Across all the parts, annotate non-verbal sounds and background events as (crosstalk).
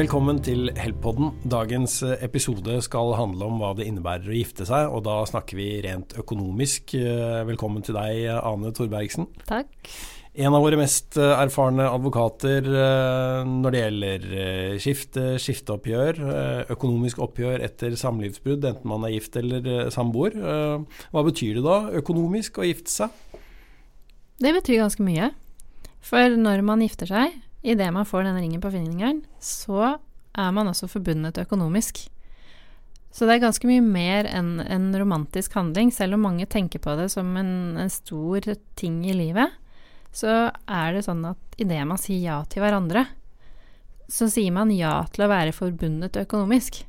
Velkommen til Help-podden. Dagens episode skal handle om hva det innebærer å gifte seg, og da snakker vi rent økonomisk. Velkommen til deg, Ane Torbergsen. Takk. En av våre mest erfarne advokater når det gjelder skifte, skifteoppgjør, økonomisk oppgjør etter samlivsbrudd, enten man er gift eller samboer. Hva betyr det da, økonomisk, å gifte seg? Det betyr ganske mye. For når man gifter seg, idet man får denne ringen på fingeren, så er man også forbundet økonomisk. Så det er ganske mye mer enn en romantisk handling. Selv om mange tenker på det som en, en stor ting i livet, så er det sånn at idet man sier ja til hverandre, så sier man ja til å være forbundet økonomisk.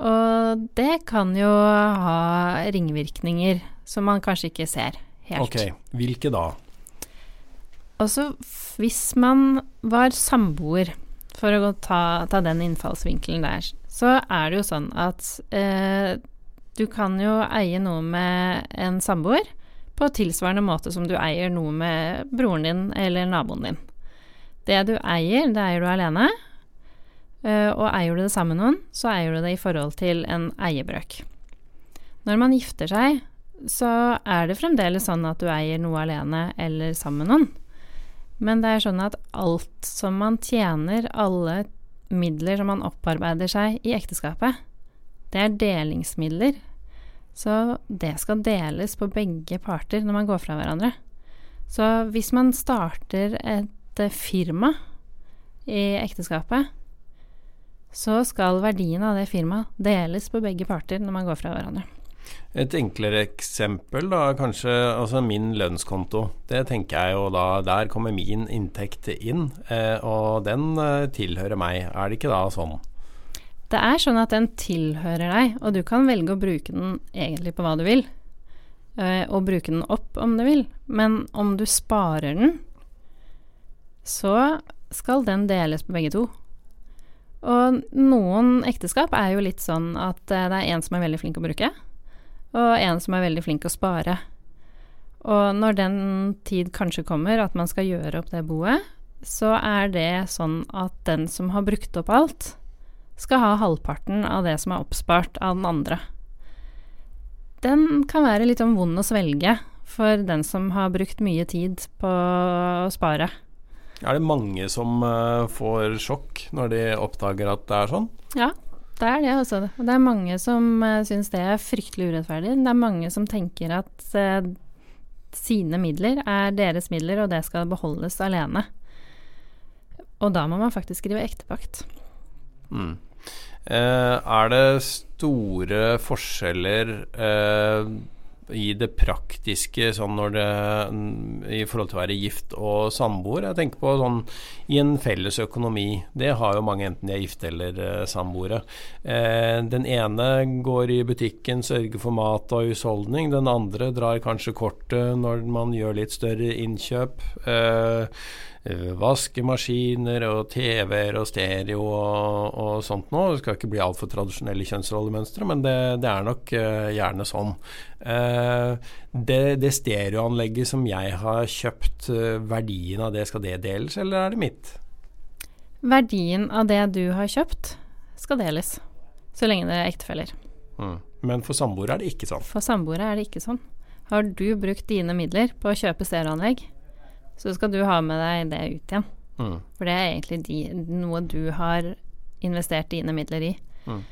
Og det kan jo ha ringvirkninger som man kanskje ikke ser helt. Ok, hvilke da? Også hvis man var samboer, for å ta, ta, den innfallsvinkelen der, så er det jo sånn at eh, du kan jo eie noe med en samboer på tilsvarende måte som du eier noe med broren din eller naboen din. Det du eier, det eier du alene. Eh, og eier du det sammen med noen, så eier du det i forhold til en eiebrøk. Når man gifter seg, så er det fremdeles sånn at du eier noe alene eller sammen med noen. Men det er sånn at alt som man tjener, alle midler som man opparbeider seg i ekteskapet, det er delingsmidler. Så det skal deles på begge parter når man går fra hverandre. Så hvis man starter et eh, firma i ekteskapet, så skal verdien av det firmaet deles på begge parter når man går fra hverandre. Et enklere eksempel, da, kanskje altså min lønnskonto. Det tenker jeg jo da Der kommer min inntekt inn, eh, og den eh, tilhører meg. Er det ikke da sånn? Det er sånn at den tilhører deg, og du kan velge å bruke den egentlig på hva du vil. Eh, og bruke den opp om du vil. Men om du sparer den, så skal den deles på begge to. Og noen ekteskap er jo litt sånn at det er en som er veldig flink å bruke, og en som er veldig flink å spare. Og når den tid kanskje kommer at man skal gjøre opp det boet, så er det sånn at den som har brukt opp alt, skal ha halvparten av det som er oppspart av den andre. Den kan være litt sånn vond å svelge for den som har brukt mye tid på å spare. Er det mange som uh, får sjokk når de oppdager at det er sånn? Ja, det er det, altså. Det er mange som uh, syns det er fryktelig urettferdig. Det er mange som tenker at uh, sine midler er deres midler, og det skal beholdes alene. Og da må man faktisk skrive ektepakt. Mm. Eh, er det store forskjeller eh, i det praktiske sånn når det I forhold til å være gift og samboer. Jeg tenker på sånn i en felles økonomi. Det har jo mange, enten de er gifte eller eh, samboere. Eh, den ene går i butikken, sørger for mat og husholdning. Den andre drar kanskje kortet når man gjør litt større innkjøp. Eh, vaskemaskiner og TV-er og stereo og, og, sånt nå. Det skal ikke bli altfor tradisjonelle kjønnsrollemønstre, men det, det, er nok uh, gjerne sånn. Uh, det, det stereoanlegget som jeg har kjøpt, uh, verdien av det, skal det deles, eller er det mitt? Verdien av det du har kjøpt, skal deles. Så lenge det er ektefeller. Mm. Men for samboere er det ikke sånn? For samboere er det ikke sånn. Har du brukt dine midler på å kjøpe stereoanlegg, så skal du ha med deg det ut igjen. Mm. For det er egentlig de, noe du har investert dine midler i. Mm.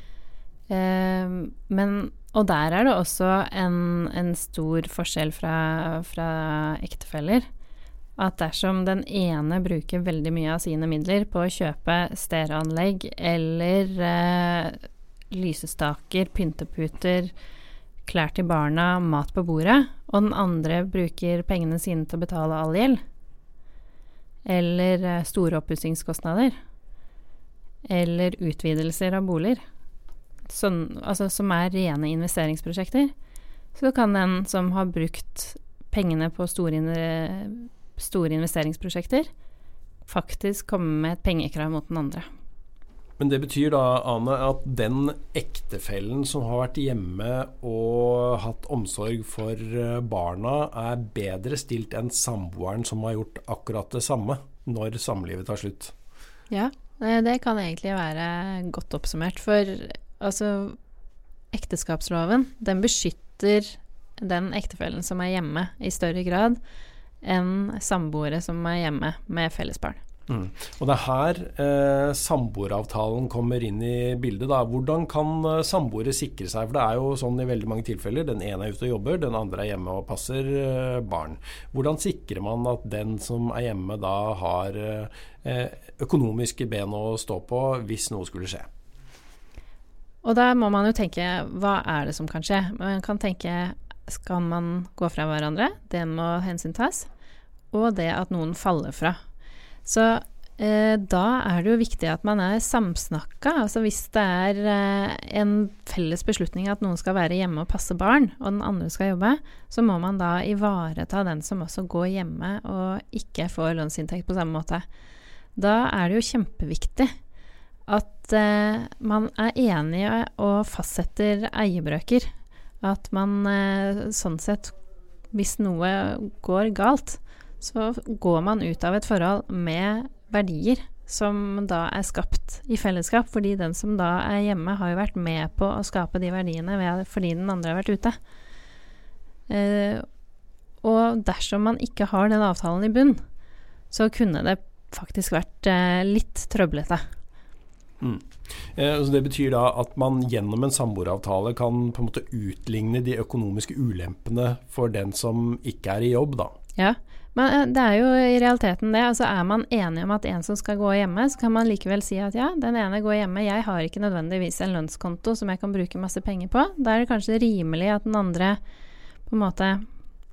Uh, men Og der er det også en, en stor forskjell fra, fra ektefeller. At dersom den ene bruker veldig mye av sine midler på å kjøpe stereoanlegg eller uh, lysestaker, pynteputer, klær til barna, mat på bordet, og den andre bruker pengene sine til å betale all gjeld, eller eh, store oppussingskostnader, eller utvidelser av boliger, sånn, altså, som er rene investeringsprosjekter, så kan den som har brukt pengene på store, store investeringsprosjekter, faktisk komme med et pengekrav mot den andre. Men det betyr da, Ane, at den ektefellen som har vært hjemme og hatt omsorg for eh, barna, er bedre stilt enn samboeren som har gjort akkurat det samme når samlivet tar slutt? Ja, Eh, det kan egentlig være godt oppsummert. For altså Ekteskapsloven, den beskytter den ektefellen som er hjemme, i større grad enn samboere som er hjemme med felles barn. Mm. Og det er her eh, samboeravtalen kommer inn i bildet. Da. Hvordan kan eh, samboere sikre seg? For det er jo sånn i veldig mange tilfeller. Den ene er ute og jobber, den andre er hjemme og passer eh, barn. Hvordan sikrer man at den som er hjemme da har eh, økonomiske ben å stå på hvis noe skulle skje? Og da må man jo tenke hva er det som kan skje? Man kan tenke skal man gå fra hverandre? Det må hensyntas. Og det at noen faller fra. Så eh, da er det jo viktig at man er samsnakka. Altså hvis det er eh, en felles beslutning at noen skal være hjemme og passe barn, og den andre skal jobbe, så må man da ivareta den som også går hjemme og ikke får lønnsinntekt på samme måte. Da er det jo kjempeviktig at eh, man er enige og fastsetter eiebrøker. At man eh, sånn sett, hvis noe går galt, så går man ut av et forhold med verdier som da er skapt i fellesskap, fordi den som da er hjemme, har jo vært med på å skape de verdiene ved, fordi den andre har vært ute. Eh, og dersom man ikke har den avtalen i bunn, så kunne det faktisk vært eh, litt trøblete. Mm. Eh, det betyr da at man gjennom en samboeravtale kan på en måte utligne de økonomiske ulempene for den som ikke er i jobb, da. Ja, men eh, det er jo i realiteten det. Altså Er man enig om at en som skal gå hjemme, så kan man likevel si at ja, den ene går hjemme, jeg har ikke nødvendigvis en lønnskonto som jeg kan bruke masse penger på. Da er det kanskje rimelig at den andre på en måte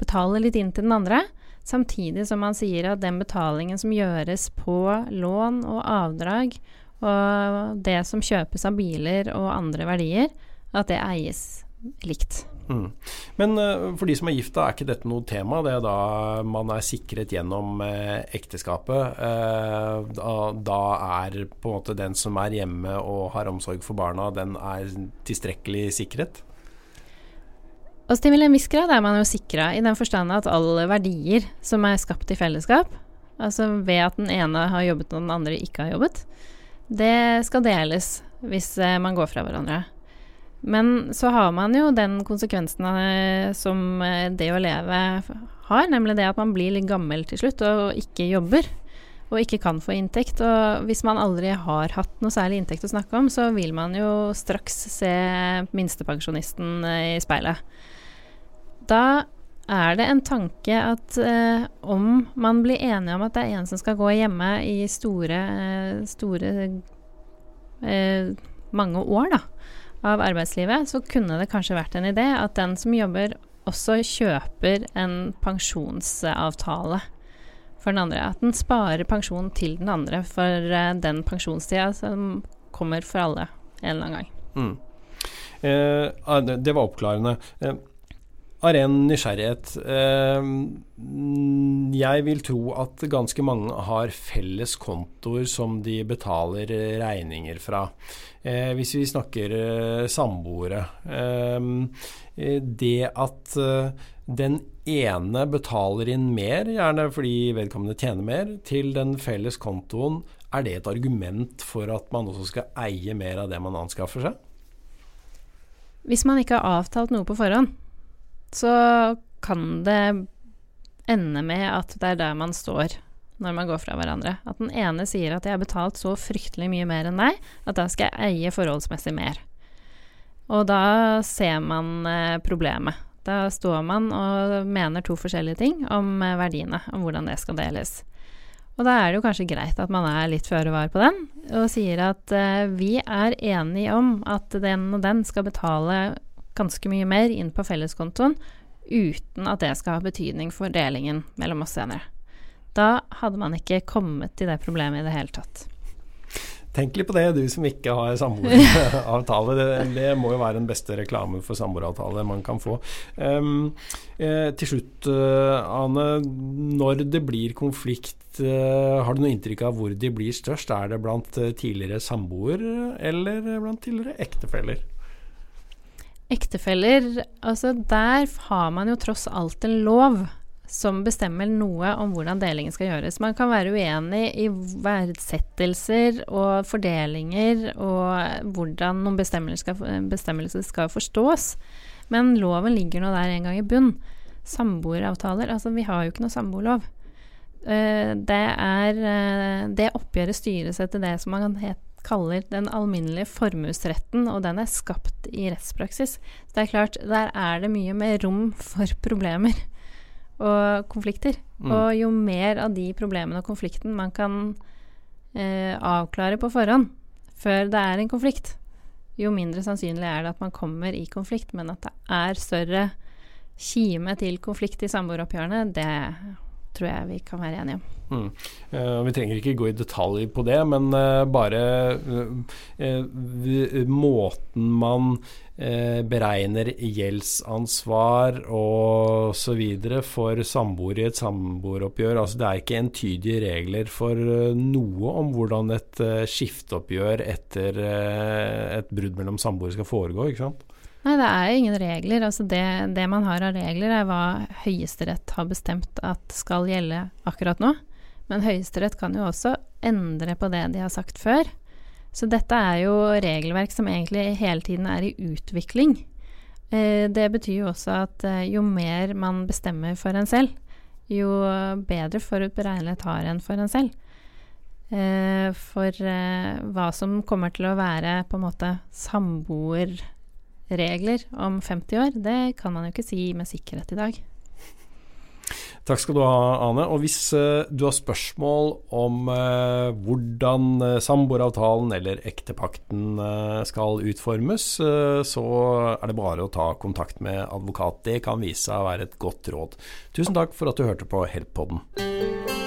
betaler litt inn til den andre. Samtidig som man sier at den betalingen som gjøres på lån og avdrag, og det som kjøpes av biler og andre verdier, at det eies likt. Mm. Men uh, for de som er gifta, er ikke dette noe tema? Det er da man er sikret gjennom uh, ekteskapet. Da, da, er på en måte den som er hjemme og har omsorg for barna, den er tilstrekkelig sikret? Altså Til en viss grad er man jo sikra, i den forstand at alle verdier som er skapt i fellesskap, altså ved at den ene har jobbet og den andre ikke har jobbet, det skal deles hvis man går fra hverandre. Men så har man jo den konsekvensen eh, som eh, det å leve har, nemlig det at man blir litt gammel til slutt og ikke jobber. Og ikke kan få inntekt. Og hvis man aldri har hatt noe særlig inntekt å snakke om, så vil man jo straks se minstepensjonisten eh, i speilet. Da er det en tanke at eh, om man blir enige om at det er en som skal gå hjemme i store, store eh, mange år, da, av arbeidslivet, så kunne det kanskje vært en idé at den som jobber, også kjøper en pensjonsavtale for den andre. At den sparer pensjon til den andre for uh, den pensjonstida som kommer for alle en eller annen gang. Mm. Eh, det var oppklarende. Eh, av ren nysgjerrighet. Eh, jeg vil tro at ganske mange har felles kontoer som de betaler regninger fra. Eh, hvis vi snakker eh, samboere. Det at den ene betaler inn mer, gjerne fordi vedkommende tjener mer, til den felles kontoen, er det et argument for at man også skal eie mer av det man anskaffer seg? Hvis man ikke har avtalt noe på forhånd, så kan det ende med at det er der man står når man går fra hverandre. At den ene sier at 'jeg har betalt så fryktelig mye mer enn deg, at da skal jeg eie forholdsmessig mer'. Og da ser man eh, problemet. Da står man og mener to forskjellige ting om eh, verdiene, om hvordan det skal deles. Og da er det jo kanskje greit at man er litt føre var på den, og sier at uh, vi er enige om at den og den skal betale ganske mye mer inn på felleskontoen uten at det skal ha betydning for delingen mellom oss senere. Da hadde man ikke kommet til det problemet i det hele tatt. Tenk litt på det, du som ikke har samboeravtale. (laughs) Det, det, må jo være den beste reklamen for samboeravtale man kan få. Um, eh, til slutt, uh, Ane. Når det blir konflikt, uh, har du noe inntrykk av hvor de blir størst? Er det blant uh, tidligere samboer eller blant tidligere ektefeller? Ektefeller, altså der har man jo tross alt en lov som bestemmer noe om hvordan delingen skal gjøres. Man kan være uenig i verdsettelser og fordelinger og hvordan noen bestemmelser skal, bestemmelser skal forstås, men loven ligger nå der en gang i bunn. Samboeravtaler Altså, vi har jo ikke noe samboerlov. Uh, det er uh, Det oppgjøret styres etter det som man het, kaller den alminnelige formuesretten, og den er skapt i rettspraksis. Så det er klart, der er det mye mer rom for problemer og konflikter. Mm. Og jo mer av de problemene og konflikten man kan eh, avklare på forhånd før det er en konflikt, jo mindre sannsynlig er det at man kommer i konflikt. Men at det er større kime til konflikt i samboeroppgjørene, det tror jeg vi kan være enige om. Mm. Uh, vi trenger ikke gå i detalj på det, men uh, bare uh, måten man beregner gjeldsansvar og så videre for samboere i et samboeroppgjør. Altså, det er ikke entydige regler for noe om hvordan et skifteoppgjør etter et brudd mellom samboere skal foregå. ikke sant? Nei, det er ingen regler. Altså det, det, man har av regler, er hva Høyesterett har bestemt at skal gjelde akkurat nå. Men Høyesterett kan jo også endre på det de har sagt før. Så dette er jo regelverk som egentlig hele tiden er i utvikling. Eh, det betyr jo også at eh, jo mer man bestemmer for en selv, jo bedre forutberegnelighet har en for en selv. Eh, for hva som kommer til å være på en måte samboer regler om 50 år, det kan man jo ikke si med sikkerhet i dag. Takk skal du ha, Ane. Og hvis uh, du har spørsmål om uh, hvordan uh, samboeravtalen eller ektepakten skal utformes, så er det bare å ta kontakt med advokat. Det kan vise seg å være et godt råd. Tusen takk for at du hørte på Help-podden.